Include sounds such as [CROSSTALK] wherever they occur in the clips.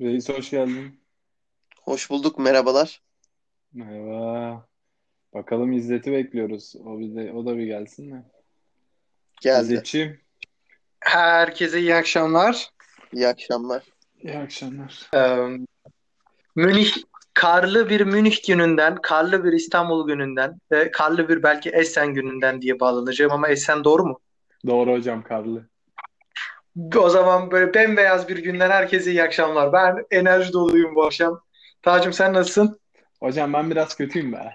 Reis hoş geldin. Hoş bulduk, merhabalar. Merhaba. Bakalım İzzet'i bekliyoruz. O bize, o da bir gelsin mi? Geldi. İzzetçiğim, Herkese iyi akşamlar. İyi akşamlar. iyi akşamlar. Ee, Münih karlı bir Münih gününden, karlı bir İstanbul gününden ve karlı bir belki Essen gününden diye bağlanacağım ama Essen doğru mu? Doğru hocam Karlı. O zaman böyle bembeyaz bir günden herkese iyi akşamlar. Ben enerji doluyum bu akşam. Tacım sen nasılsın? Hocam ben biraz kötüyüm be.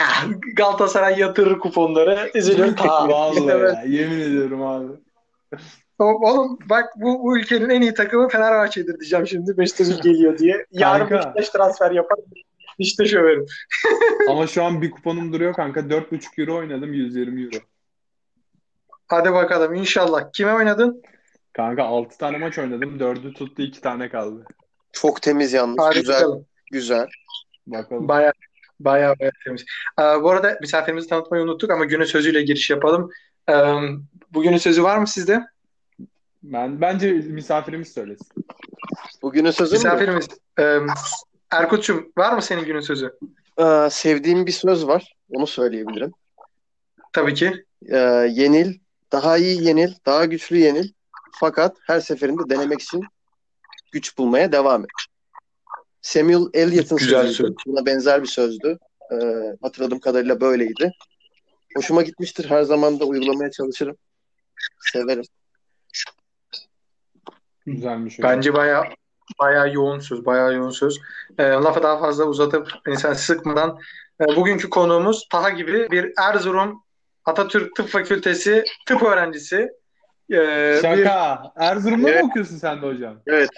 Ah, Galatasaray yatırır kuponları. Üzülür. Ta. [LAUGHS] Vallahi [LAUGHS] böyle. ya, yemin ediyorum abi. Oğlum bak bu, bu ülkenin en iyi takımı Fenerbahçe'dir diyeceğim şimdi. Beşiktaş geliyor diye. Yarın Kanka. Beşiktaş transfer yapar. Beşiktaş överim. [LAUGHS] Ama şu an bir kuponum duruyor kanka. 4,5 euro oynadım 120 euro. Hadi bakalım inşallah. Kime oynadın? Kanka 6 tane maç oynadım. 4'ü tuttu 2 tane kaldı. Çok temiz yalnız. Hadi Güzel, bakalım. güzel. Bakalım. Baya baya baya temiz. Ee, bu arada misafirimizi tanıtmayı unuttuk ama günün sözüyle giriş yapalım. Ee, bugünün sözü var mı sizde? Ben bence misafirimiz söylesin. Bugünün sözü mü? Misafirimiz. Ee, Erkut'cum var mı senin günün sözü? Ee, sevdiğim bir söz var. Onu söyleyebilirim. Tabii ki. Ee, yenil, daha iyi yenil, daha güçlü yenil. Fakat her seferinde denemek için güç bulmaya devam et. Samuel Eliot'un Güzel sözüydü. söz. Buna benzer bir sözdü. Ee, hatırladığım kadarıyla böyleydi. Hoşuma gitmiştir. Her zaman da uygulamaya çalışırım. Severim. Güzelmiş. Bence baya baya yoğun söz. Baya yoğun söz. Ee, lafı daha fazla uzatıp insan sıkmadan e, bugünkü konuğumuz Taha gibi bir Erzurum Atatürk Tıp Fakültesi tıp öğrencisi. Ee, bir Şaka. Erzurum'da Evet. mı okuyorsun sen de hocam? Evet.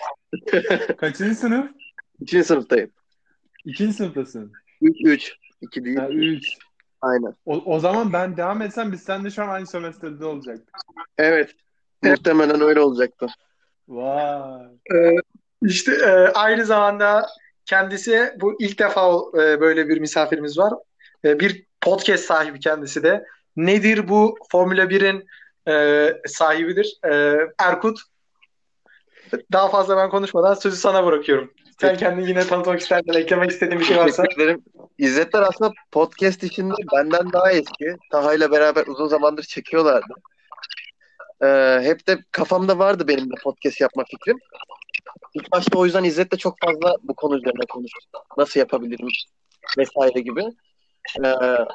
[LAUGHS] Kaçıncı sınıf? İkinci sınıftayım. İkinci sınıftasın. 3 3 2 değil. Ha, 3. Aynen. O, o zaman ben devam etsem biz seninle şu an aynı sömestrde olacaktık. Evet. Muhtemelen öyle olacaktı. Vay. Ee, işte e, aynı zamanda kendisi bu ilk defa e, böyle bir misafirimiz var. E, bir podcast sahibi kendisi de. Nedir bu Formula 1'in e, sahibidir? E, Erkut. Daha fazla ben konuşmadan sözü sana bırakıyorum. Sen kendini yine tanıtmak istersen, eklemek istediğin bir şey varsa. Teşekkür ederim. İzzetler aslında podcast işinde benden daha eski. Taha'yla beraber uzun zamandır çekiyorlardı. Ee, hep de kafamda vardı benim de podcast yapma fikrim. İlk başta o yüzden İzzet'le çok fazla bu konu üzerine konuştuk. Nasıl yapabilirim vesaire gibi. Ee,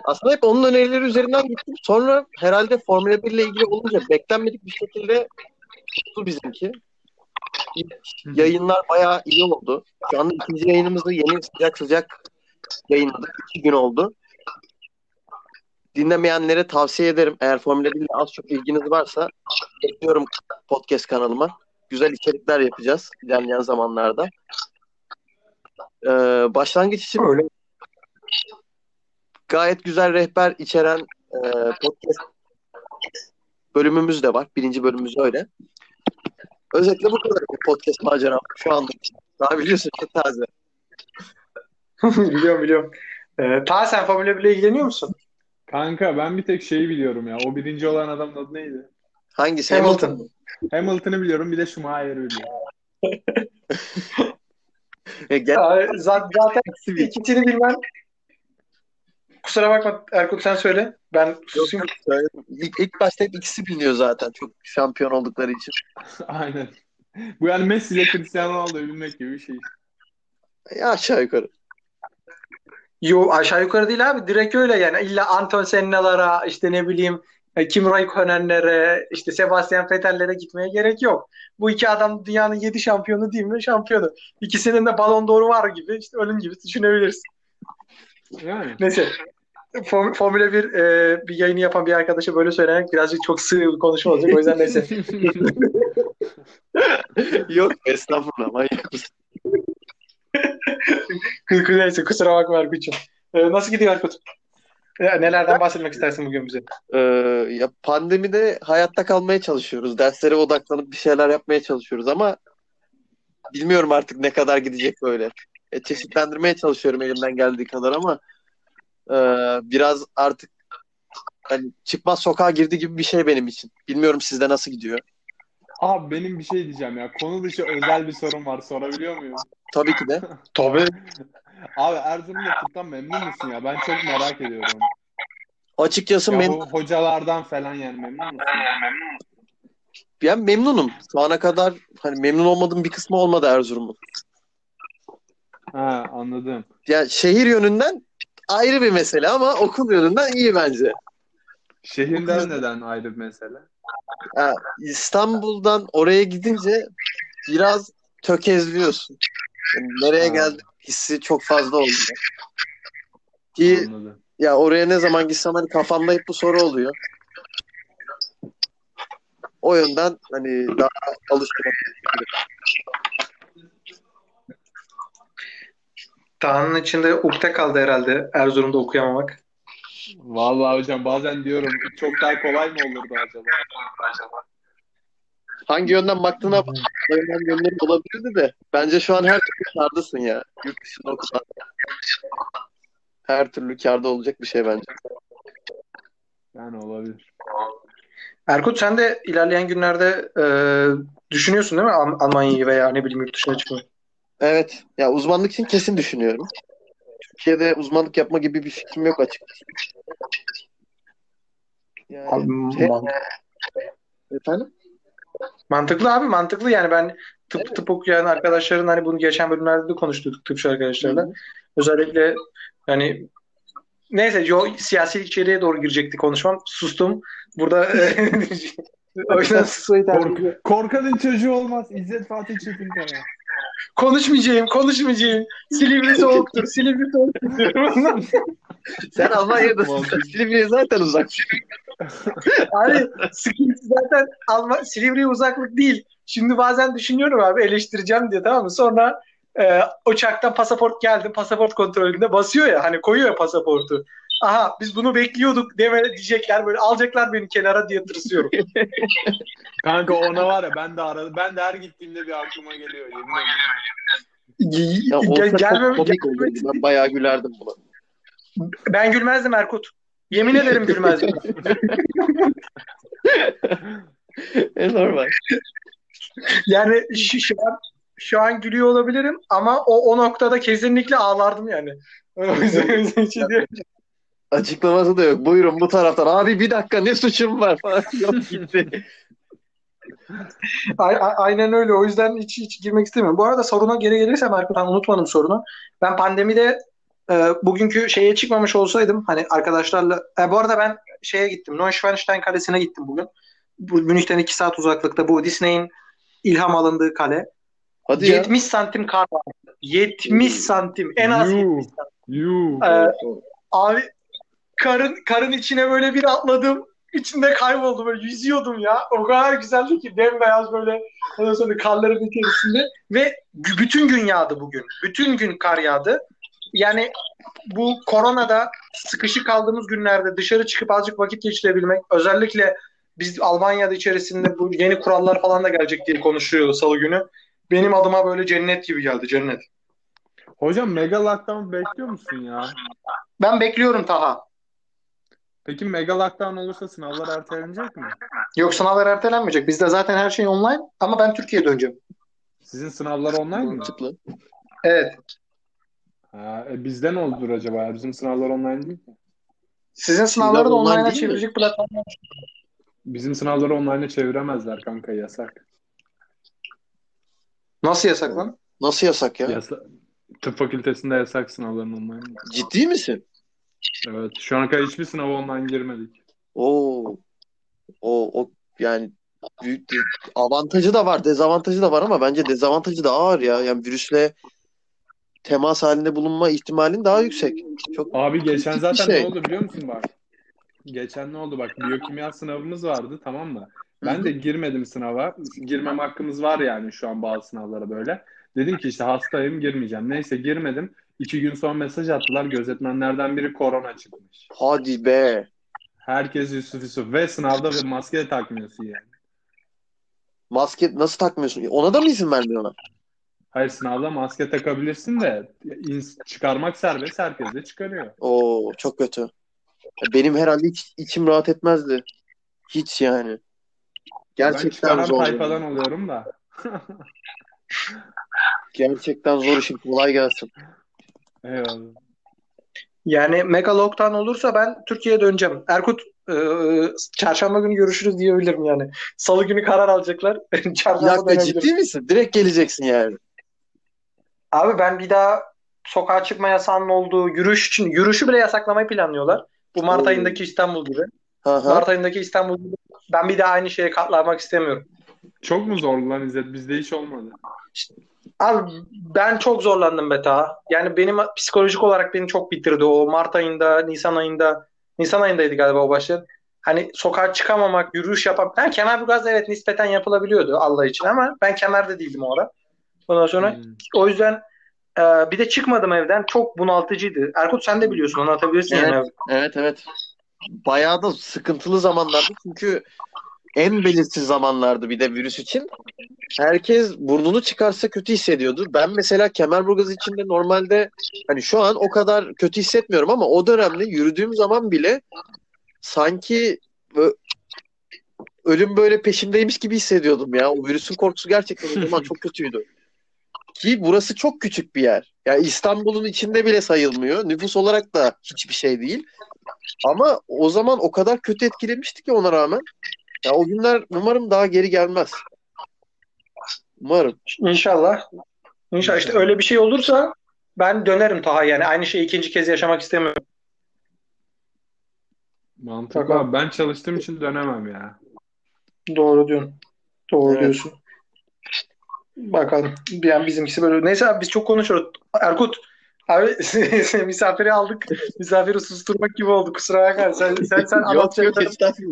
aslında hep onun önerileri üzerinden gittim. Sonra herhalde Formula 1 ile ilgili olunca beklenmedik bir şekilde tuttu bizimki. Yayınlar bayağı iyi oldu. Şu anda ikinci yayınımızı yeni sıcak sıcak yayınladık. İki gün oldu. Dinlemeyenlere tavsiye ederim. Eğer Formula 1 ile az çok ilginiz varsa bekliyorum podcast kanalıma. Güzel içerikler yapacağız ilerleyen zamanlarda. Ee, başlangıç için Öyle. Gayet güzel rehber içeren e, podcast bölümümüz de var. Birinci bölümümüz öyle. Özetle bu kadar bir podcast maceram şu anda. Daha biliyorsun çok taze. [LAUGHS] biliyorum biliyorum. E, Ta sen Formula 1 ile ilgileniyor musun? Kanka ben bir tek şeyi biliyorum ya. O birinci olan adamın adı neydi? Hangisi? Hamilton. Hamilton'ı biliyorum bir de Schumacher'ı biliyorum. [LAUGHS] E, Zaten, zaten ikisini bilmem. Kusura bakma Erkut sen söyle. Ben susayım. İlk, ilk başta hep ikisi biliniyor zaten. Çok şampiyon oldukları için. [LAUGHS] Aynen. Bu yani Messi ile Cristiano Ronaldo'yu bilmek gibi bir şey. Ya aşağı yukarı. Yo aşağı yukarı değil abi. Direkt öyle yani. İlla Anton Senna'lara işte ne bileyim e, Kim Raikkonen'lere işte Sebastian Vettel'lere gitmeye gerek yok. Bu iki adam dünyanın yedi şampiyonu değil mi? Şampiyonu. İkisinin de Ballon d'Or'u var gibi. işte onun gibi düşünebilirsin. Yani. Neyse. Form- Formula 1 e, bir yayını yapan bir arkadaşa böyle söylemek birazcık çok sığ bir konuşma olacak. O yüzden neyse. [LAUGHS] Yok estağfurullah. Manyak mısın? [LAUGHS] neyse kusura bakma Erkut'cum. E, nasıl gidiyor Erkut? E, nelerden bahsetmek istersin bugün bize? Ee, ya pandemide hayatta kalmaya çalışıyoruz. Derslere odaklanıp bir şeyler yapmaya çalışıyoruz ama bilmiyorum artık ne kadar gidecek böyle. E, çeşitlendirmeye çalışıyorum elimden geldiği kadar ama e, biraz artık hani çıkmaz sokağa girdi gibi bir şey benim için. Bilmiyorum sizde nasıl gidiyor. Abi benim bir şey diyeceğim ya. Konu dışı özel bir sorun var. Sorabiliyor muyum? Tabii ki de. [LAUGHS] Tabii. Abi Erzurum'da tıptan memnun musun ya? Ben çok merak ediyorum. Açıkçası Ya bu hocalardan falan yani memnun musun? ben memnunum. Şu ana kadar hani memnun olmadığım bir kısmı olmadı Erzurum'un. Ha anladım. Ya şehir yönünden ayrı bir mesele ama okul yönünden iyi bence. Şehirden neden ayrı bir mesele? Ha, İstanbul'dan oraya gidince biraz tökezliyorsun. Yani nereye Ha. geldik hissi çok fazla oluyor. Ki Anladım. ya oraya ne zaman gitsem hani kafamda hep bu soru oluyor. O yönden hani daha alıştım. Taha'nın içinde ukde kaldı herhalde Erzurum'da okuyamamak. Vallahi hocam bazen diyorum çok daha kolay mı olurdu acaba? Hangi yönden baktığına bakmayan yönleri olabilirdi de bence şu an her türlü kârdasın ya. Yurt dışında okusan. Her türlü kârda olacak bir şey bence. Yani olabilir. Erkut sen de ilerleyen günlerde e, düşünüyorsun değil mi Al- Almanya'yı veya ne bileyim yurt dışına çıkmayı? Evet. Ya uzmanlık için kesin düşünüyorum. Türkiye'de uzmanlık yapma gibi bir fikrim yok açıkçası. Yani, Abi, şey- efendim? mantıklı abi mantıklı yani ben tıp tıp okuyan arkadaşların hani bunu geçen bölümlerde de konuştuk tıpçı arkadaşlarla. Özellikle yani neyse yo, siyasi içeriğe doğru girecekti konuşmam. Sustum. Burada [LAUGHS] [LAUGHS] o yüzden susmayı tercih. Kork korkanın çocuğu olmaz. İzzet Fatih Çetinkaya. Konuşmayacağım, konuşmayacağım. Silivri soğuktur, Silivri soğuktur diyorum. Sen Almanya'dasın. Silivri'ye zaten uzak. Abi sıkıntı zaten Alman, Silivri'ye uzaklık değil. Şimdi bazen düşünüyorum abi eleştireceğim diye tamam mı? Sonra e, uçaktan pasaport geldi. Pasaport kontrolünde basıyor ya hani koyuyor ya pasaportu. Aha biz bunu bekliyorduk deme diyecekler böyle alacaklar beni kenara diye tırsıyorum. [LAUGHS] Kanka ona var ya ben de aradım. Ben de her gittiğimde bir aklıma geliyor. Yemin ederim. Ya olsa Gel, çok gelmem, komik olurdu. Ben bayağı gülerdim buna. ben gülmezdim Erkut. Yemin ederim gülmezdim. [LAUGHS] E normal. Yani şu, şu an şu an gülüyor olabilirim ama o o noktada kesinlikle ağlardım yani. [LAUGHS] O yüzden- o yüzden hiç diyorum. Açıklaması da yok. Buyurun bu taraftan. Abi bir dakika ne suçum var falan. [LAUGHS] Yok gitti. Aynen öyle. O yüzden hiç hiç girmek istemiyorum. Bu arada soruna geri gelirsem Erkut'tan unutmadım sorunu. Ben pandemide e, bugünkü şeye çıkmamış olsaydım hani arkadaşlarla e, bu arada ben şeye gittim. Neuschwanstein Kalesi'ne gittim bugün. Bu Münih'ten 2 saat uzaklıkta bu Disney'in ilham alındığı kale. Hadi ya. 70 santim kar var. 70 santim. En az Yuh. 70 santim. Yuh. Ee, abi karın karın içine böyle bir atladım. İçinde kayboldum böyle yüzüyordum ya. O kadar güzeldi ki bembeyaz böyle ondan sonra karların içerisinde ve bütün gün yağdı bugün. Bütün gün kar yağdı. Yani bu koronada sıkışık kaldığımız günlerde dışarı çıkıp azıcık vakit geçirebilmek özellikle biz Almanya'da içerisinde bu yeni kurallar falan da gelecek diye konuşuyordu salı günü. Benim adıma böyle cennet gibi geldi cennet. Hocam mega lockdown bekliyor musun ya? Ben bekliyorum Taha. Peki mega lockdown olursa sınavlar ertelenecek mi? Yok sınavlar ertelenmeyecek. Bizde zaten her şey online ama ben Türkiye'ye döneceğim. Sizin sınavlar online mı? Mantıklı. Evet. Ha, e, bizde ne olur acaba? Bizim sınavlar online değil mi? Sizin sınavları da online online'a mi? çevirecek platformlar. Bizim sınavları online'a çeviremezler kanka yasak. Nasıl yasak lan? Nasıl yasak ya? Yasa Tıp fakültesinde yasak sınavların online. Ciddi misin? Evet. Şu ana kadar hiçbir sınava online girmedik. Oo. O, o yani büyük de- avantajı da var, dezavantajı da var ama bence dezavantajı da ağır ya. Yani virüsle temas halinde bulunma ihtimalin daha yüksek. Çok Abi geçen bir zaten şey. ne oldu biliyor musun bak? Geçen ne oldu bak? Biyokimya sınavımız vardı tamam mı? Ben de girmedim sınava. Girmem hakkımız var yani şu an bazı sınavlara böyle. Dedim ki işte hastayım girmeyeceğim. Neyse girmedim. İki gün sonra mesaj attılar. Gözetmenlerden biri korona çıkmış. Hadi be. Herkes Yusuf Yusuf. Ve sınavda ve maske de takmıyorsun yani. Maske nasıl takmıyorsun? Ona da mı izin vermiyorlar? Hayır sınavda maske takabilirsin de çıkarmak serbest. Herkes de çıkarıyor. Oo çok kötü. Benim herhalde hiç içim rahat etmezdi. Hiç yani. Ben Gerçekten çıkaran zor. tayfadan oluyorum da. [LAUGHS] Gerçekten zor işin kolay gelsin. Eyvallah. Yani Megalok'tan olursa ben Türkiye'ye döneceğim. Erkut e, çarşamba günü görüşürüz diyebilirim yani. Salı günü karar alacaklar. [LAUGHS] Çarşamba dönebilirim. ciddi misin? Direkt geleceksin yani. Abi ben bir daha sokağa çıkma yasağının olduğu yürüyüş için yürüyüşü bile yasaklamayı planlıyorlar. Bu Mart Oo. ayındaki İstanbul gibi. Hı hı. Mart ayındaki İstanbul gibi. Ben bir daha aynı şeye katlanmak istemiyorum. Çok mu zorlu lan İzzet? Bizde hiç olmadı. Abi ben çok zorlandım be Taha. Yani benim psikolojik olarak beni çok bitirdi o Mart ayında, Nisan ayında. Nisan ayındaydı galiba o başlayan. Hani sokağa çıkamamak, yürüyüş yapmak. Ha, Kemerburgaz'da evet nispeten yapılabiliyordu Allah için ama ben Kemer'de değildim o ara. Ondan sonra Hmm. o yüzden e, bir de çıkmadım evden. Çok bunaltıcıydı. Erkut sen de biliyorsun anlatabilirsin Evet. yani. Evet evet. Bayağı da sıkıntılı zamanlardı çünkü en belirsiz zamanlardı bir de virüs için. Herkes burnunu çıkarsa kötü hissediyordu. Ben mesela Kemerburgaz içinde normalde hani şu an o kadar kötü hissetmiyorum ama o dönemde yürüdüğüm zaman bile sanki ölüm böyle peşimdeymiş gibi hissediyordum ya. O virüsün korkusu gerçekten o zaman [LAUGHS] çok kötüydü. Ki burası çok küçük bir yer. Yani İstanbul'un içinde bile sayılmıyor. Nüfus olarak da hiçbir şey değil. Ama o zaman o kadar kötü etkilemişti ki ona rağmen. Ya o günler umarım daha geri gelmez. Umarım. İnşallah. İnşallah işte öyle bir şey olursa ben dönerim Taha yani aynı şeyi ikinci kez yaşamak istemiyorum. Mantıklı abi. Ben çalıştığım için dönemem ya. Doğru diyorsun. Doğru Evet. diyorsun. Bakalım. Yani bizimkisi böyle. Neyse abi biz çok konuşuyoruz. Erkut abi [LAUGHS] misafiri aldık. Misafiri susturmak gibi oldu. Kusura bakma. Sen sen sen Yok yok anlatacaksın.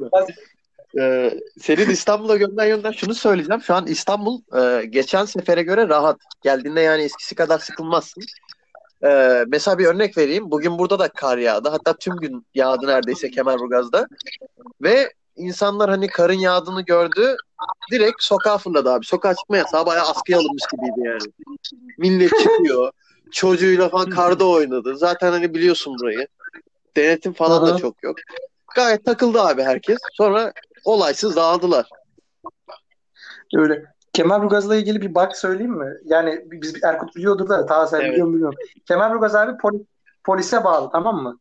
Ee, senin İstanbul'a gönder gönder şunu söyleyeceğim. Şu an İstanbul e, geçen sefere göre rahat. Geldiğinde yani eskisi kadar sıkılmazsın. Ee, mesela bir örnek vereyim. Bugün burada da kar yağdı. Hatta tüm gün yağdı neredeyse Kemerburgaz'da. Ve insanlar hani karın yağdığını gördü. Direkt sokağa fırladı abi. Sokağa çıkma yasağı bayağı askıya alınmış gibiydi yani. Millet çıkıyor. Çocuğuyla falan karda oynadı. Zaten hani biliyorsun burayı. Denetim falan da Aha. çok yok. Gayet takıldı abi herkes. Sonra olaysız dağıldılar. Öyle. Kemerburgaz'la ilgili bir bak söyleyeyim mi? Yani biz Erkut biliyordur da Taha sen Evet. biliyor musun bilmiyorum. Kemerburgaz abi poli- polise bağlı tamam mı?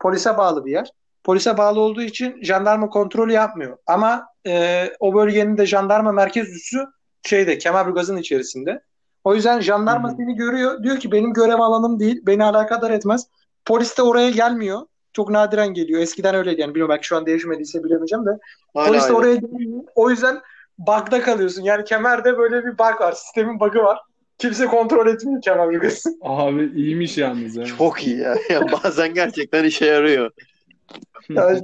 Polise bağlı bir yer. Polise bağlı olduğu için jandarma kontrolü yapmıyor. Ama e, o bölgenin de jandarma merkez üssü şeyde Kemerburgaz'ın içerisinde. O yüzden jandarma hı. seni görüyor. Diyor ki benim görev alanım değil. Beni alakadar etmez. Polis de oraya gelmiyor. Çok nadiren geliyor. Eskiden öyleydi yani. Bilmiyorum belki şu an değişmediyse bilemeyeceğim de. Hala Polis de aynı. oraya gelmiyor. O yüzden bug'da kalıyorsun. Yani kemerde böyle bir bug var. Sistemin bug'ı var. Kimse kontrol etmiyor Kemerburgaz'ı. [LAUGHS] Abi iyiymiş yalnız ya. Çok iyi ya. Ya bazen gerçekten işe yarıyor. Yani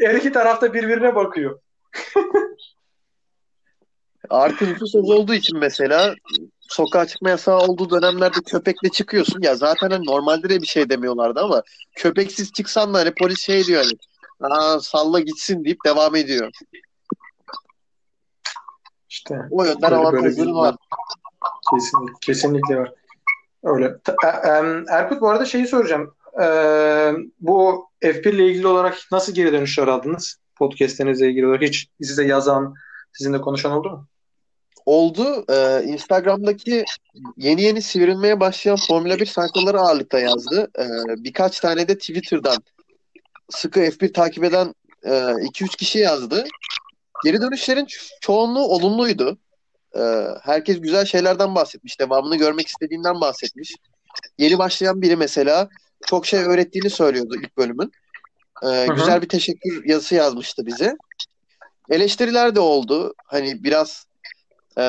her iki tarafta birbirine bakıyor. [LAUGHS] Artı nüfus az olduğu için mesela sokağa çıkma yasağı olduğu dönemlerde köpekle çıkıyorsun. Ya zaten hani normalde de bir şey demiyorlardı ama köpeksiz çıksan da hani polis şey diyor hani Aa, salla gitsin deyip devam ediyor. İşte O yönden avantajları var. kesinlikle, kesinlikle var. Öyle. E- Erkut bu arada şeyi soracağım. Ee, bu F1 ile ilgili olarak nasıl geri dönüşler aldınız? Podcast'lerinizle ilgili olarak hiç size yazan, sizinle konuşan oldu mu? Oldu. Ee, Instagram'daki yeni yeni sivrilmeye başlayan Formula 1 sayfaları ağırlıkta yazdı. Ee, birkaç tane de Twitter'dan sıkı F1 takip eden 2-3 kişi yazdı. Geri dönüşlerin ço- çoğunluğu olumluydu. Ee, herkes güzel şeylerden bahsetmiş. Devamını görmek istediğinden bahsetmiş. Yeni başlayan biri mesela çok şey öğrettiğini söylüyordu ilk bölümün. Ee, hı. güzel bir teşekkür yazısı yazmıştı bize. Eleştiriler de oldu. Hani biraz e,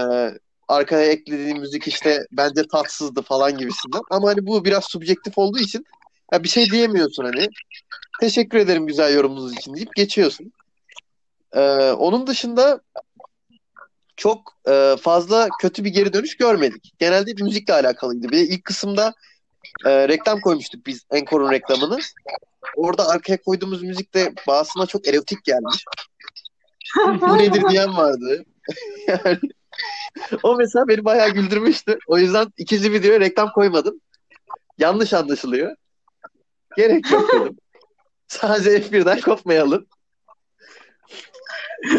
arkaya eklediğim müzik işte bence tatsızdı falan gibisinden. Ama hani bu biraz subjektif olduğu için ya bir şey diyemiyorsun hani. Teşekkür ederim güzel yorumunuz için deyip geçiyorsun. Ee, onun dışında çok e, fazla kötü bir geri dönüş görmedik. Genelde müzikle alakalıydı. Bir de ilk kısımda e, reklam koymuştuk biz Encore'un reklamını. Orada arkaya koyduğumuz müzik de bazısına çok erotik gelmiş. Bu nedir diyen vardı. [LAUGHS] Yani, o mesela beni bayağı güldürmüştü. O yüzden ikinci videoya reklam koymadım. Yanlış anlaşılıyor. Gerek yok dedim. [LAUGHS] Sadece F1'den kopmayalım.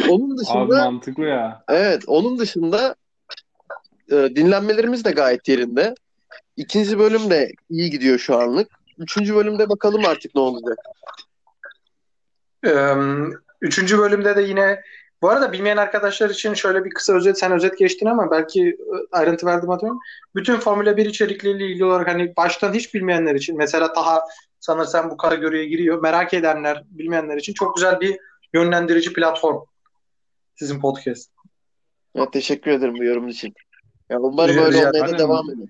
Onun Abi dışında mantıklı ya. evet onun dışında e, dinlenmelerimiz de gayet yerinde. İkinci bölüm de iyi gidiyor şu anlık. Üçüncü bölümde bakalım artık ne olacak. Ee, Üçüncü bölümde de yine bu arada bilmeyen arkadaşlar için şöyle bir kısa özet sen özet geçtin ama belki e, ayrıntı verdim atıyorum. Bütün Formula 1 içerikleriyle ilgili olarak hani baştan hiç bilmeyenler için mesela Taha sanırsam bu kategoriye giriyor. Merak edenler, bilmeyenler için çok güzel bir yönlendirici platform sizin podcast. Ya, teşekkür ederim bu yorum için. Ya, umarım Rica- öyle rica olmaya da devam eder.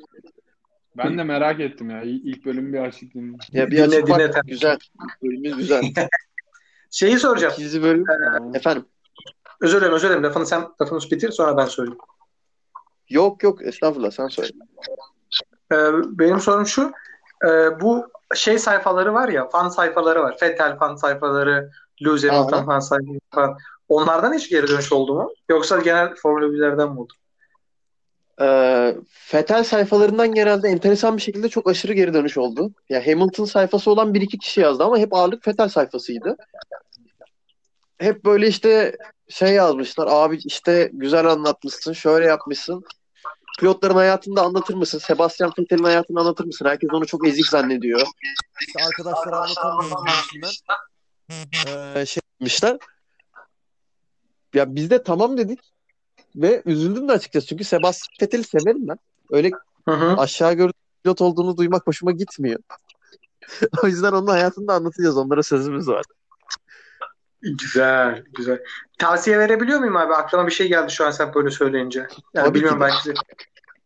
Ben de merak ettim ya. İlk, bölümü bir açık dinledim. Ya bir Dinle, açık dinle güzel. Bölümümüz güzel. [LAUGHS] Şeyi soracağım. İkinci bölüm Tamam. efendim. Özür dilerim, özür dilerim. Lafını sen lafını bitir sonra ben söyleyeyim. Yok yok estağfurullah sen söyle. Ee, benim sorum şu. e, bu şey sayfaları var ya, fan sayfaları var. Vettel fan sayfaları, Lewis Hamilton fan sayfaları falan. Onlardan hiç geri dönüş oldu mu? Yoksa genel Formula 1'lerden mi oldu? Ee, Fetel sayfalarından genelde enteresan bir şekilde çok aşırı geri dönüş oldu. Ya Hamilton sayfası olan bir iki kişi yazdı ama hep ağırlık Fetel sayfasıydı. Hep böyle işte şey yazmışlar. Abi işte güzel anlatmışsın, şöyle yapmışsın. Pilotların hayatını da anlatır mısın? Sebastian Vettel'in hayatını anlatır mısın? Herkes onu çok ezik zannediyor. İşte arkadaşlara anlatamıyoruz gibisinden. Ee, şey yapmışlar. Ya biz de tamam dedik. Ve üzüldüm de açıkçası. Çünkü Sebastian Vettel'i severim ben. Öyle Hı hı. aşağı gördüğüm pilot olduğunu duymak hoşuma gitmiyor. [LAUGHS] o yüzden onun hayatını da anlatacağız. Onlara sözümüz var. Güzel, güzel. Tavsiye verebiliyor muyum abi? Aklıma bir şey geldi şu an sen böyle söyleyince. Yani Tabii bilmiyorum belki.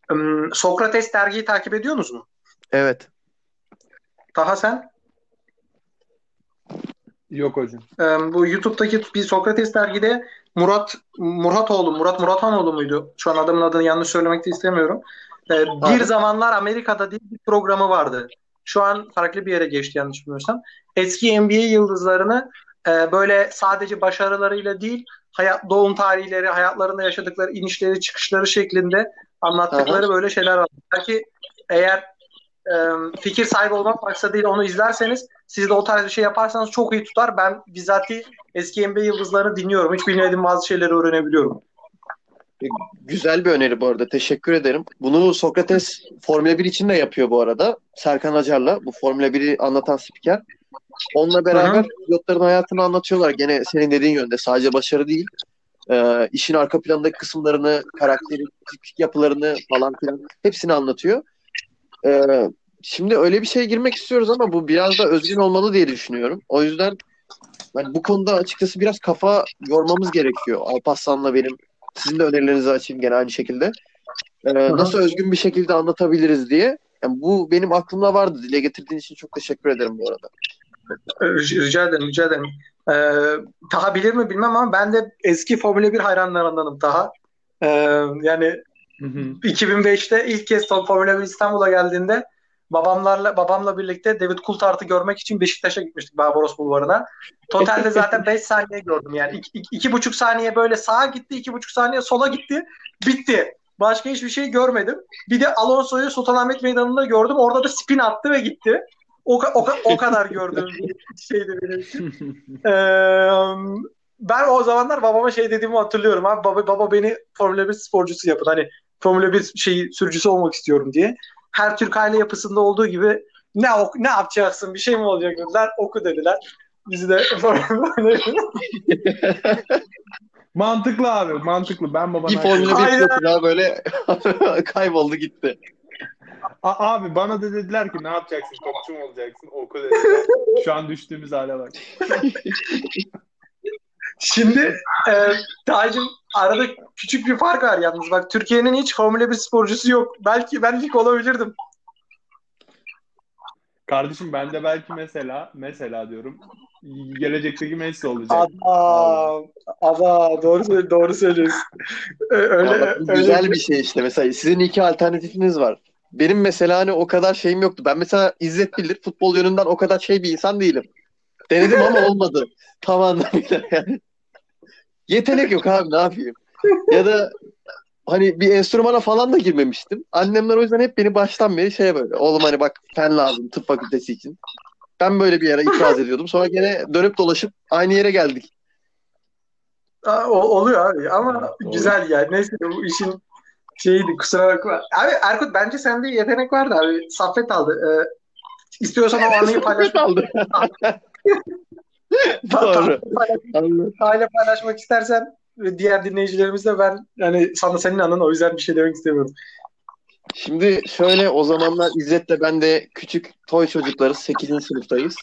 Hmm, Sokrates dergiyi takip ediyorsunuz mu? Evet. Taha sen? Yok hocam. Ee, bu YouTube'daki bir Sokrates dergide Murat Muratoğlu, Murat Muratoğlu muydu? Şu an adamın adını yanlış söylemek de istemiyorum. Ee, bir zamanlar Amerika'da diye bir programı vardı. Şu an farklı bir yere geçti yanlış bilmiyorsam. Eski NBA yıldızlarını e, böyle sadece başarılarıyla değil, hayat doğum tarihleri, hayatlarında yaşadıkları inişleri, çıkışları şeklinde anlattıkları böyle şeyler var. Belki eğer e, fikir sahibi olmak maksadıyla onu izlerseniz siz de o tarz bir şey yaparsanız çok iyi tutar. Ben bizzati eski NBA yıldızlarını dinliyorum. Hiç bilmediğim bazı şeyleri öğrenebiliyorum. Güzel bir öneri bu arada. Teşekkür ederim. Bunu Sokrates Formula 1 için de yapıyor bu arada. Serkan Acar'la. Bu Formula 1'i anlatan spiker. Onunla beraber Hı pilotların hayatını anlatıyorlar. Gene senin dediğin yönde. Sadece başarı değil. Ee, işin arka plandaki kısımlarını, karakteri, tipik yapılarını falan filan hepsini anlatıyor. Ee, şimdi öyle bir şeye girmek istiyoruz ama bu biraz da özgün olmalı diye düşünüyorum. O yüzden ben bu konuda açıkçası biraz kafa yormamız gerekiyor. Alparslan'la benim. Sizin de önerilerinizi açayım gene aynı şekilde. Ee, nasıl özgün bir şekilde anlatabiliriz diye. Yani bu benim aklımda vardı. Dile getirdiğin için çok teşekkür ederim bu arada. Rica ederim, rica ederim. Ee, Taha bilir mi bilmem ama ben de eski Formula 1 hayranlarındanım Taha. Ee, yani Hı hı. 2005'te ilk kez Formula 1 İstanbul'a geldiğinde babamlarla babamla birlikte David Coulthard'ı görmek için Beşiktaş'a gitmiştik Barbaros Bulvarı'na. Totalde zaten 5 [LAUGHS] saniye gördüm yani. 2,5 saniye böyle sağa gitti, 2,5 saniye sola gitti. Bitti. Başka hiçbir şey görmedim. Bir de Alonso'yu Sultanahmet Meydanı'nda gördüm. Orada da spin attı ve gitti. O, o, o kadar [LAUGHS] gördüğüm bir şeydi benim için. Ee, ben o zamanlar babama şey dediğimi hatırlıyorum. Abi baba, baba beni Formula 1 sporcusu yapın. Hani Formula 1 şeyi sürücüsü olmak istiyorum diye. Her Türk aile yapısında olduğu gibi ne ok- ne yapacaksın bir şey mi olacak dediler. Oku dediler. Bizi de [LAUGHS] [LAUGHS] mantıklı abi mantıklı. Ben babana... Bir Formula 1 Aynen. pilotu daha böyle kayboldu gitti. A- abi bana da dediler ki ne yapacaksın? Topçu mu olacaksın? Oku dediler. Şu an düştüğümüz hale bak. [LAUGHS] Şimdi e, Tacım arada küçük bir fark var yalnız. Bak Türkiye'nin hiç Formula 1 sporcusu yok. Belki ben ilk olabilirdim. Kardeşim ben de belki mesela mesela diyorum gelecekteki Messi olacak. Ama ama doğru söyle- doğru söylüyorsun. Ö- Öyle öyle güzel bir şey işte. Mesela sizin iki alternatifiniz var. Benim mesela hani o kadar şeyim yoktu. Ben mesela İzzet bilir futbol yönünden o kadar şey bir insan değilim. Denedim ama [LAUGHS] olmadı. Tam anlamıyla yani. Yetenek yok abi ne yapayım. Ya da hani bir enstrümana falan da girmemiştim. Annemler o yüzden hep beni baştan beri şeye böyle. Oğlum hani bak fen lazım tıp fakültesi için. Ben böyle bir yere itiraz ediyordum. Sonra gene dönüp dolaşıp aynı yere geldik. Aa, o, oluyor abi ama doğru. güzel yani. Neyse bu işin şeyiydi kusura bakma. Abi Erkut bence sende yetenek vardı abi. Saffet aldı. Ee, istiyorsan o [LAUGHS] anıyı paylaşmak, aldı. [LAUGHS] [LAUGHS] Doğru. Taha'yla paylaşmak istersen diğer dinleyicilerimizle ben yani sana senin anın o yüzden bir şey demek istemiyorum. Şimdi şöyle o zamanlar İzzet'le ben de küçük toy çocuklarız. 8. sınıftayız.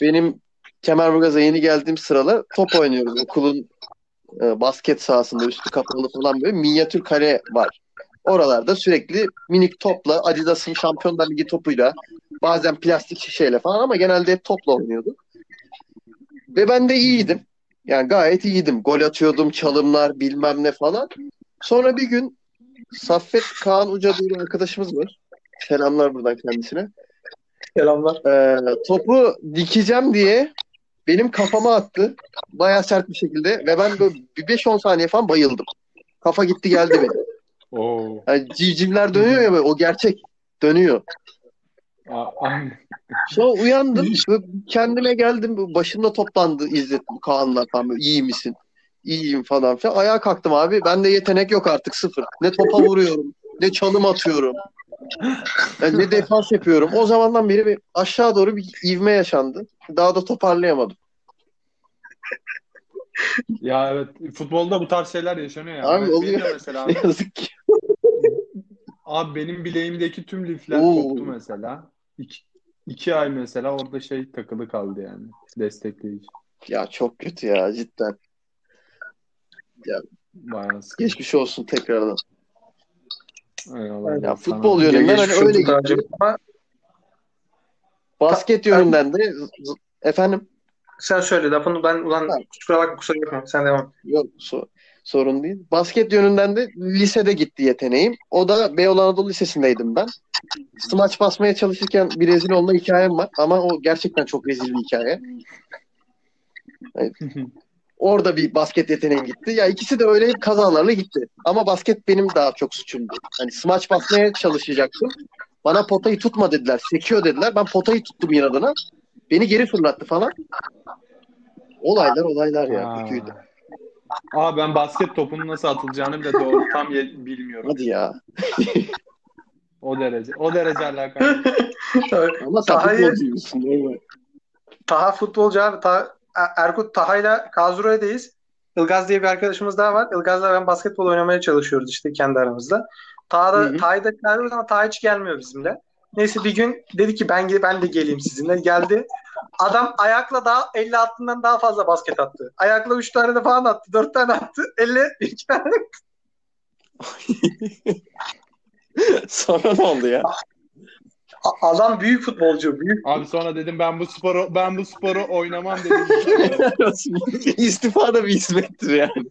Benim Kemerburgaz'a yeni geldiğim sıralar top oynuyoruz. Okulun e, basket sahasında üstü kapalı falan böyle minyatür kare var. Oralarda sürekli minik topla Adidas'ın Şampiyonlar Ligi topuyla bazen plastik şişeyle falan ama genelde hep topla oynuyorduk. Ve ben de iyiydim. Yani gayet iyiydim. Gol atıyordum, çalımlar bilmem ne falan. Sonra bir gün Saffet Kaan Uca diye bir arkadaşımız var. Selamlar buradan kendisine. Selamlar. Ee, topu dikeceğim diye benim kafama attı. Bayağı sert bir şekilde ve ben böyle bir 5-10 saniye falan bayıldım. Kafa gitti geldi benim. [LAUGHS] Oo. Yani civcivler dönüyor ya böyle o gerçek dönüyor. Sonra uyandım kendime geldim. Başımda toplandı İzzet Kaanlar falan böyle iyi misin? İyiyim falan filan. Ayağa kalktım abi. Bende yetenek yok artık sıfır. Ne topa vuruyorum, ne çalım atıyorum. Yani ne defans yapıyorum. O zamandan beri bir aşağı doğru bir ivme yaşandı. Daha da toparlayamadım. Ya evet futbolda bu tarz şeyler yaşanıyor ya. Abi oluyor. mesela [LAUGHS] Ne yazık ki. abi benim bileğimdeki tüm lifler Oo. koptu mesela. İki, iki ay mesela orada şey takılı kaldı yani. Destekleyici. Ya çok kötü ya cidden. Bayağı sıkıntı. Geçmiş olsun tekrardan. Eyvallah. Ya futbol yönünden hani öyle. Ama Basket yönünden de efendim sen söyle lafını ben ulan Ha. kusura bakma kusura bakma sen devam. Yok so- sorun değil. Basket yönünden de lisede gitti yeteneğim. O da Beyoğlu Anadolu Lisesi'ndeydim ben. Smaç basmaya çalışırken bir rezil olma hikayem var. Ama o gerçekten çok rezil bir hikaye. [LAUGHS] Orada bir basket yeteneğim gitti. Ya ikisi de öyle kazalarla gitti. Ama basket benim daha çok suçumdu. Hani smaç basmaya çalışacaktım. Bana potayı tutma dediler. Sekiyor dediler. Ben potayı tuttum inadına. Beni geri fırlattı falan. Olaylar olaylar ya. Aa. Kötüydü. Aa ben basket topunun nasıl atılacağını bile doğru [LAUGHS] tam ye- bilmiyorum. Hadi ya. [LAUGHS] O derece. O derece alakalı. [LAUGHS] Ama sen futbolcuymuşsun. normal. Taha futbolcu abi. Taha, Erkut Taha'yla Kazuro'dayız. Ilgaz diye bir arkadaşımız daha var. Ilgaz'la ben basketbol oynamaya çalışıyoruz işte kendi aramızda. Taha da. Taha'yı da çağırıyoruz ama Taha hiç gelmiyor bizimle. Neyse bir gün dedi ki ben ben de geleyim sizinle. Geldi. Adam ayakla daha 50 attığından daha fazla basket attı. Ayakla 3 tane de falan attı. 4 tane attı. 50 2 tane. [LAUGHS] Sonra ne oldu ya? [LAUGHS] Adam büyük futbolcu. Büyük. Abi sonra dedim ben bu sporu ben bu sporu oynamam dedim. [LAUGHS] İstifa da bir hizmettir yani.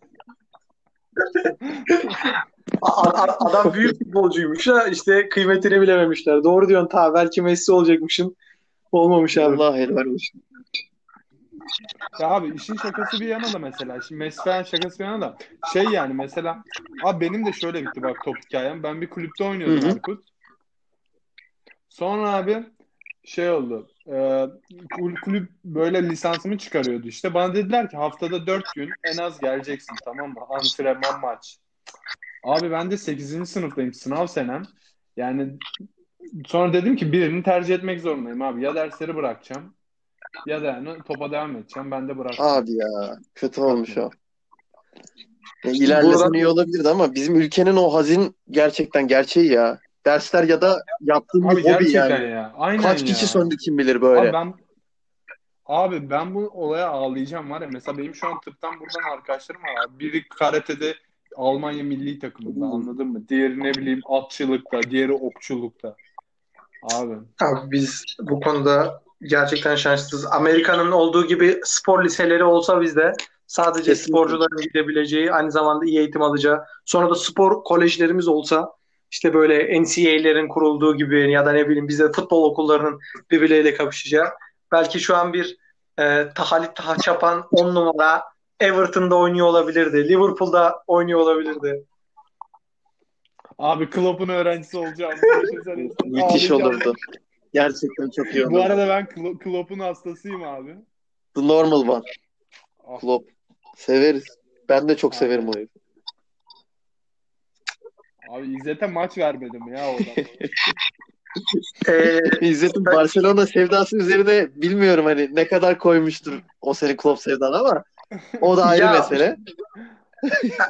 Adam büyük futbolcuymuş da işte kıymetini bilememişler. Doğru diyorsun ta belki Messi olacakmışın. Olmamış abi. Allah helal olsun. Ya abi işin şakası bir yana da mesela. Şimdi Messi falan şakası bir yana da. Şey yani mesela. Abi benim de şöyle bitti bak top hikayem. Ben bir kulüpte oynuyordum. Erkut. Sonra abi şey oldu. E, kul- kulüp böyle lisansımı çıkarıyordu işte. Bana dediler ki haftada 4 gün en az geleceksin tamam mı? Antrenman maç. Abi ben de 8. sınıftayım. Sınav senem. Yani sonra dedim ki birini tercih etmek zorundayım abi. Ya dersleri bırakacağım ya da yani topa devam edeceğim. Ben de bıraktım. Abi ya kötü olmuş o. Ya, ilerlesen Buradan- iyi olabilirdi ama bizim ülkenin o hazin gerçekten gerçeği ya. Dersler ya da yaptığın Abi bir hobi gerçekten yani. ya. Aynen Kaç ya. kişi söndü kim bilir böyle. Abi ben Abi ben bu olaya ağlayacağım var ya. Mesela benim şu an tıptan buradan arkadaşlarım var. Biri karatede Almanya milli takımında Hmm. anladın mı? Diğeri ne bileyim atçılıkta, diğeri okçulukta. Abi. Abi biz bu konuda gerçekten şanslıyız. Amerika'nın olduğu gibi spor liseleri olsa bizde sadece Kesinlikle. sporcuların gidebileceği, aynı zamanda iyi eğitim alacağı, sonra da spor kolejlerimiz olsa işte böyle NCAA'lerin kurulduğu gibi ya da ne bileyim bize futbol okullarının birbirleriyle kapışacağı. Belki şu an bir e, Halit Taha Çapan 10 numara Everton'da oynuyor olabilirdi. Liverpool'da oynuyor olabilirdi. Abi Klopp'un öğrencisi olacağım. Düşünsene. [LAUGHS] Müthiş olurdu. Gerçekten çok iyi Bu olurdu. arada ben Klo- Klopp'un hastasıyım abi. The normal one. Ah, Klopp. Severiz. Ben de çok severim o herifi. Abi İzzet'e maç vermedim ya o adam. [LAUGHS] Ee, [LAUGHS] İzzet'in Barcelona sevdası üzerine bilmiyorum hani ne kadar koymuştur o senin Klopp sevdan ama o da ayrı [LAUGHS] Ya, mesele.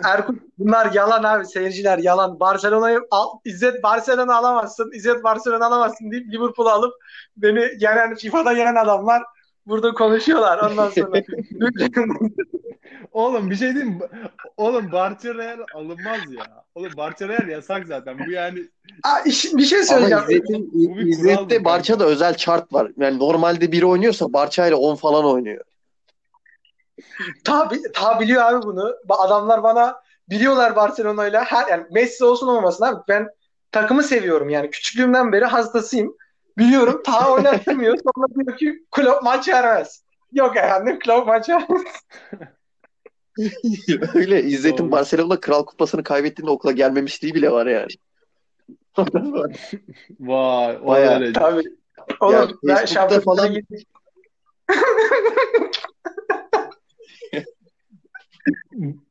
Erkut bunlar yalan abi seyirciler yalan. Barcelona'yı al, İzzet Barcelona alamazsın. İzzet Barcelona alamazsın deyip Liverpool'u alıp beni yenen FIFA'da yenen adamlar burada konuşuyorlar ondan sonra. [LAUGHS] Oğlum bir şey diyeyim mi? Oğlum Real alınmaz ya. Oğlum Real yasak zaten. Bu yani Aa, iş- bir şey Ama söyleyeceğim. İzzet'in, bir kural İzzet'te Barça'da özel chart var. Yani normalde biri oynuyorsa Barça ile 10 falan oynuyor. Ta, ta biliyor abi bunu. Adamlar bana biliyorlar Barcelona'yla. Her yani Messi olsun olmasın abi. Ben takımı seviyorum yani. Küçüklüğümden beri hastasıyım. Biliyorum. Ta oynatmıyor. Sonra diyor ki Klopp maç vermez. Yok efendim Klopp maç vermez. [LAUGHS] Öyle İzzet'in Doğru. Barcelona Kral Kupası'nı kaybettiğinde okula gelmemişliği bile var yani. [LAUGHS] vay o Bayağı. derece. Tabii. Oğlum Ya, ben Facebook'ta falan-. [LAUGHS]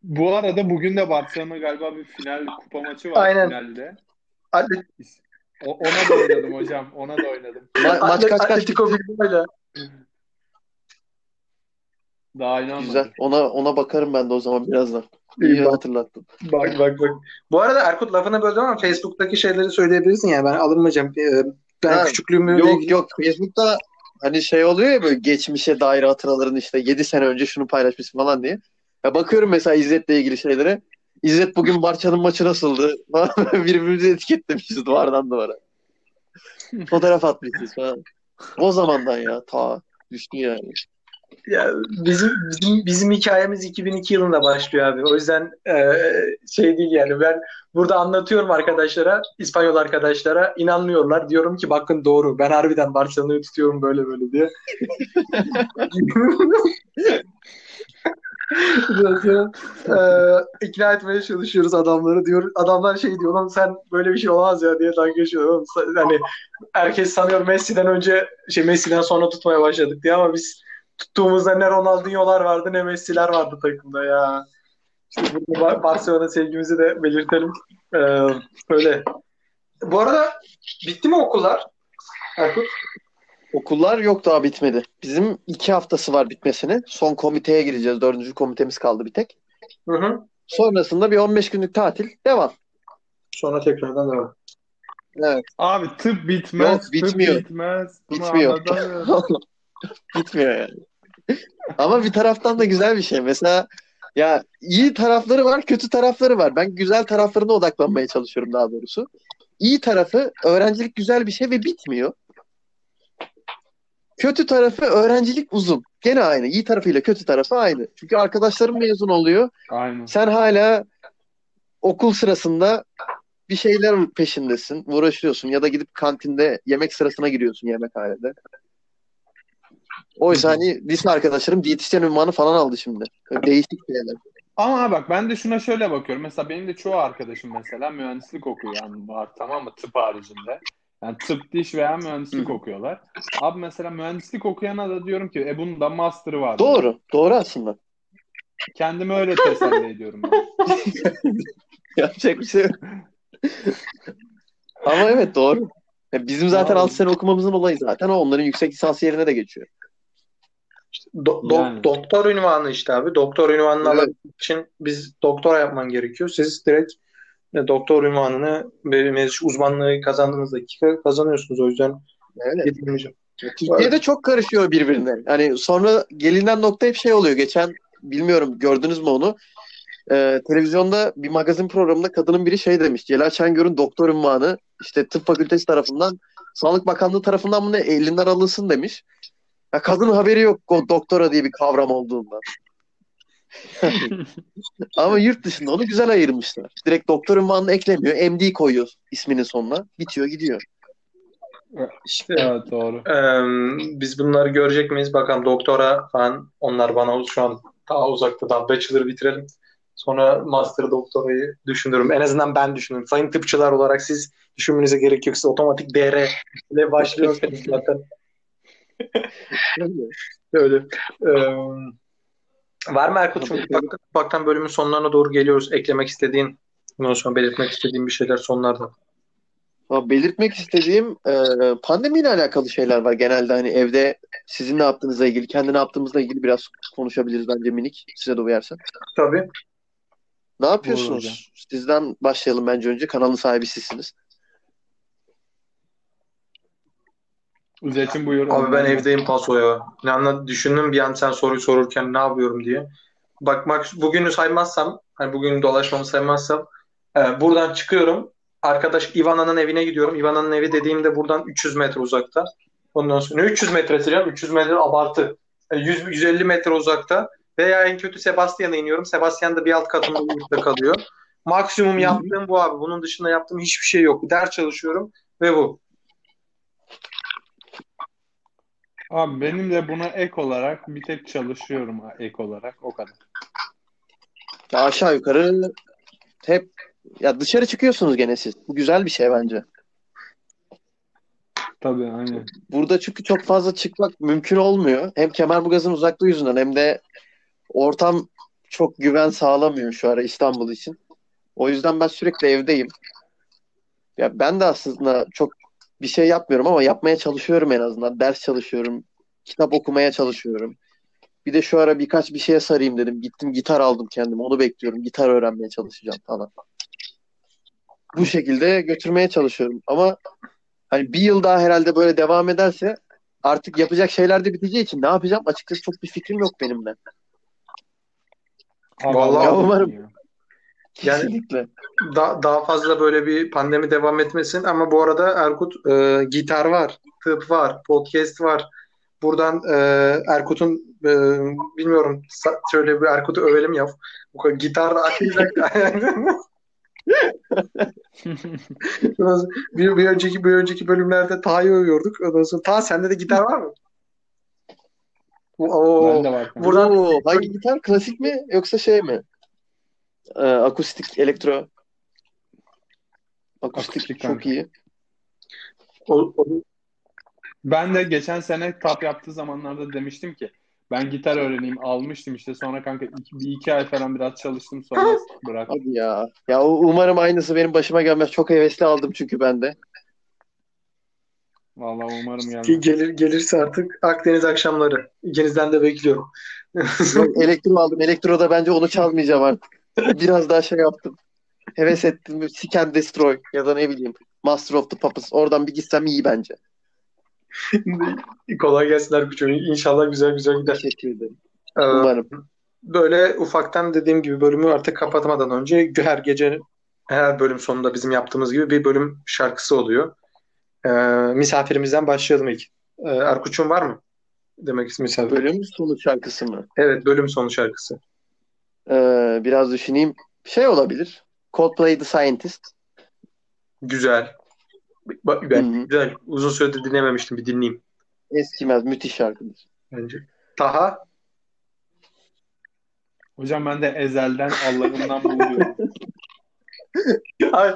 Bu arada bugün de Barcelona galiba bir final kupa maçı var Aynen. finalde. Atlet- O- ona da oynadım hocam. Ona da oynadım. Ma- maç kaç kaç Atletico Bilbao'yla. Daha inanmadım. Güzel. Ona ona bakarım ben de o zaman birazdan. İyi İyi bak. hatırlattın. Bak bak bak. Bu arada Erkut lafını böldüm ama Facebook'taki şeyleri söyleyebilirsin yani ben alınmayacağım. Ee, Ben Ha, küçüklüğümü Yok yok Facebook'ta hani şey oluyor ya böyle geçmişe dair hatıraların işte 7 sene önce şunu paylaşmışsın falan diye. Ya bakıyorum mesela İzzet'le ilgili şeylere. İzzet bugün Barça'nın maçı nasıldı? [LAUGHS] Birbirimizi etiketlemişiz duvardan duvara. Fotoğraf atmışız falan. O zamandan ya ta düştü yani. Ya bizim bizim bizim hikayemiz 2002 yılında başlıyor abi. O yüzden e, şey değil yani ben burada anlatıyorum arkadaşlara, İspanyol arkadaşlara inanmıyorlar. Diyorum ki bakın doğru. Ben harbiden Barcelona'yı tutuyorum böyle böyle diye. [LAUGHS] Biraz sonra, e, ikna etmeye çalışıyoruz adamları diyor. Adamlar şey diyor oğlum sen böyle bir şey olmaz ya diye dalga geçiyor. Hani herkes sanıyor Messi'den önce şey Messi'den sonra tutmaya başladık diye ama biz tuttuğumuzda ne Ronaldinho'lar vardı ne Messi'ler vardı takımda ya. İşte burada Bar- Barcelona sevgimizi de belirtelim. Ee, öyle. Bu arada bitti mi okullar? Erkut? Okullar yok daha bitmedi. Bizim iki haftası var bitmesine. Son komiteye gireceğiz. Dördüncü komitemiz kaldı bir tek. Hı hı. Sonrasında bir 15 günlük tatil. Devam. Sonra tekrardan devam. Evet. Abi tıp bitmez, Yok, tıp bitmiyor. bitmez. Bunu Bitmiyor. [LAUGHS] Bitmiyor yani. Ama bir taraftan da güzel bir şey. Mesela ya iyi tarafları var, kötü tarafları var. Ben güzel taraflarına odaklanmaya çalışıyorum daha doğrusu. İyi tarafı öğrencilik güzel bir şey ve bitmiyor. Kötü tarafı öğrencilik uzun. Gene aynı. İyi tarafıyla kötü tarafı aynı. Çünkü arkadaşlarım mezun oluyor. Aynen. Sen hala okul sırasında bir şeyler peşindesin, uğraşıyorsun ya da gidip kantinde yemek sırasına giriyorsun yemekhanede. Oysa hani lise arkadaşlarım diyetisyen ünvanı falan aldı şimdi. Böyle Değişik şeyler. Ama bak ben de şuna şöyle bakıyorum. Mesela benim de çoğu arkadaşım mesela mühendislik okuyor yani var tamam mı tıp haricinde. Yani tıp diş veya mühendislik okuyorlar. Abi mesela mühendislik okuyana da diyorum ki e bunun da master'ı var. Doğru. Doğru aslında. Kendimi öyle teselli [LAUGHS] ediyorum ben. Yapacak bir şey yok. Ama evet doğru. Ya bizim zaten Doğru. 6 sene okumamızın olayı zaten o. Onların yüksek lisans yerine de geçiyor. Do- do- Yani. doktor ünvanı işte abi. Doktor ünvanını Evet. alabilmek için biz doktora yapman gerekiyor. Siz direkt e, doktor ünvanını ve uzmanlığı kazandığınız dakika kazanıyorsunuz. O yüzden Öyle. yedirmeyeceğim. Türkiye'de çok karışıyor birbirine. Hani sonra gelinen nokta hep şey oluyor. Geçen bilmiyorum gördünüz mü onu? Ee, televizyonda bir magazin programında kadının biri şey demiş. Celal Şengör'ün doktor unvanı işte tıp fakültesi tarafından Sağlık Bakanlığı tarafından mı ne elinden alınsın demiş. Ya kadın haberi yok o doktora diye bir kavram olduğundan. [LAUGHS] Ama yurt dışında onu güzel ayırmışlar. Direkt doktor unvanını eklemiyor. MD koyuyor isminin sonuna. Bitiyor gidiyor. İşte Evet doğru. Eee, biz bunları görecek miyiz? Bakalım doktora falan onlar bana şu an daha uzakta daha bachelor bitirelim. Sonra master doktorayı düşünürüm. En azından ben düşünürüm. Sayın tıpçılar olarak siz düşünmenize gerek yok. Siz otomatik DR ile başlıyorsunuz zaten. Öyle. Eee, Var mı Erkut'cum? Ufaktan, ufaktan bölümün sonlarına doğru geliyoruz. Eklemek istediğin, bundan sonra belirtmek istediğin bir şeyler sonlarda. Belirtmek istediğim e, pandemiyle alakalı şeyler var. Genelde hani evde sizin ne yaptığınızla ilgili, kendi ne yaptığımızla ilgili biraz konuşabiliriz bence minik. Size de uyarsa. Tabii. Ne yapıyorsunuz? Sizden başlayalım bence önce. Kanalın sahibi sizsiniz. Üzetim buyur. Abi ben evdeyim paso ya. Ne anla düşündüm bir an sen soruyu sorurken ne yapıyorum diye. Bak bak bugünü saymazsam, hani bugün dolaşmamı saymazsam e, buradan çıkıyorum. Arkadaş Ivana'nın evine gidiyorum. Ivana'nın evi dediğimde buradan 300 metre uzakta. Ondan sonra ne 300 metre canım? 300 metre abartı. E, 100 150 metre uzakta. Veya en kötü Sebastian'a iniyorum. Sebastian da bir alt katında yurtta kalıyor. Maksimum yaptığım bu abi. Bunun dışında yaptığım hiçbir şey yok. Ders çalışıyorum ve bu. Abi benim de buna ek olarak bir tek çalışıyorum ek olarak o kadar. Ya aşağı yukarı hep ya dışarı çıkıyorsunuz gene siz. Bu güzel bir şey bence. Tabii aynen. Burada çünkü çok fazla çıkmak mümkün olmuyor. Hem Kemerburgaz'ın uzaklığı yüzünden hem de ortam çok güven sağlamıyor şu ara İstanbul için. O yüzden ben sürekli evdeyim. Ya ben de aslında çok bir şey yapmıyorum ama yapmaya çalışıyorum en azından. Ders çalışıyorum, kitap okumaya çalışıyorum. Bir de şu ara birkaç bir şeye sarayım dedim. Gittim gitar aldım kendim. Onu bekliyorum. Gitar öğrenmeye çalışacağım falan. Bu şekilde götürmeye çalışıyorum. Ama hani bir yıl daha herhalde böyle devam ederse artık yapacak şeyler de biteceği için ne yapacağım açıkçası çok bir fikrim yok benim de. Vallahi Allah umarım. Ya. Yani- Kesinlikle. Da- daha fazla böyle bir pandemi devam etmesin ama bu arada Erkut e, gitar var, tıp var, podcast var. Buradan e, Erkut'un e, bilmiyorum şöyle bir Erkut'u övelim ya. Bu kadar gitar da açacak. [LAUGHS] bir, bir önceki bir önceki bölümlerde Taha'yı övüyorduk. Ondan sonra Ta sende de gitar var mı? Oo, Ben de var. Buradan- Oo, hangi gitar? Klasik mi yoksa şey mi? Ee, akustik, elektro. Akustik, Akustik çok iyi. o- o- Ben de geçen sene tap yaptığı zamanlarda demiştim ki ben gitar öğreneyim almıştım işte sonra kanka iki, bir iki ay falan biraz çalıştım sonra bıraktım. Hadi ya. Ya umarım aynısı benim başıma gelmez. Çok hevesli aldım çünkü ben de. Vallahi umarım Ki gelmez. gelir gelirse artık Akdeniz akşamları. İkinizden de bekliyorum. Elektro aldım. Elektroda bence onu çalmayacağım artık. Biraz daha şey yaptım. Heves ettim. Seek and Destroy ya da ne bileyim. Master of the Puppets. Oradan bir gitsem iyi bence. [LAUGHS] Kolay gelsin Erkut'cum. İnşallah güzel güzel gider. Teşekkür ederim. Ee, Umarım. böyle ufaktan dediğim gibi bölümü artık kapatmadan önce her gece her bölüm sonunda bizim yaptığımız gibi bir bölüm şarkısı oluyor. Ee, misafirimizden başlayalım ilk. Ee, Erkut'cum var mı? Demek ki misafir. Bölüm sonu şarkısı mı? Evet bölüm sonu şarkısı. Ee, biraz düşüneyim. Şey olabilir. Coldplay The Scientist. Güzel. Bak, ben Hı hı. güzel. Uzun süredir dinlememiştim. Bir dinleyeyim Eskimez. Müthiş şarkıdır. bence. Taha. Hocam ben de ezelden Allah'ımdan buluyorum. [LAUGHS] Ay,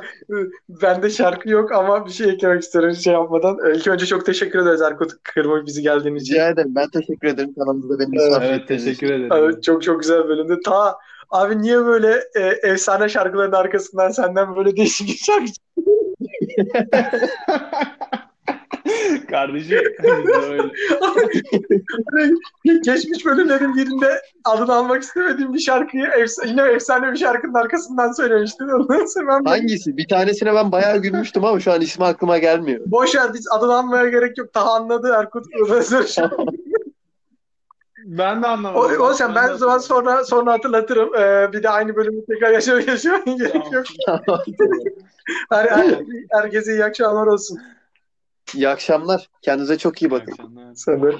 bende şarkı yok ama bir şey eklemek istiyorum şey yapmadan. Ee, İlk önce çok teşekkür ederiz Erkut Kırma bizi geldiğin için. Rica ederim. Ben teşekkür ederim kanalımızda beni Evet, misafir Evet teşekkür ederim. Evet, çok çok güzel bölümdü. Ta abi niye böyle e, efsane şarkıların arkasından senden böyle değişik bir şarkı [LAUGHS] [LAUGHS] Kardeşim biz de öyle. Geçmiş bölümlerin birinde adını almak istemediğim bir şarkıyı efs- yine efsane bir şarkının arkasından söylemiştin. Ondan sonra ben Hangisi? Bir tanesine ben bayağı gülmüştüm ama şu an ismi aklıma gelmiyor. boş ver hiç adını almaya gerek yok. Taha anladı Erkut. Sonra- Ben de o, anlamadım. o sen ben o zaman sonra sonra hatırlatırım. Ee, bir de aynı bölümü tekrar yaşamaya yaşamaya gerek yok. [LAUGHS] Her, her, herkese iyi akşamlar olsun. İyi akşamlar. Kendinize çok iyi bakın. Akşamlar. Sana.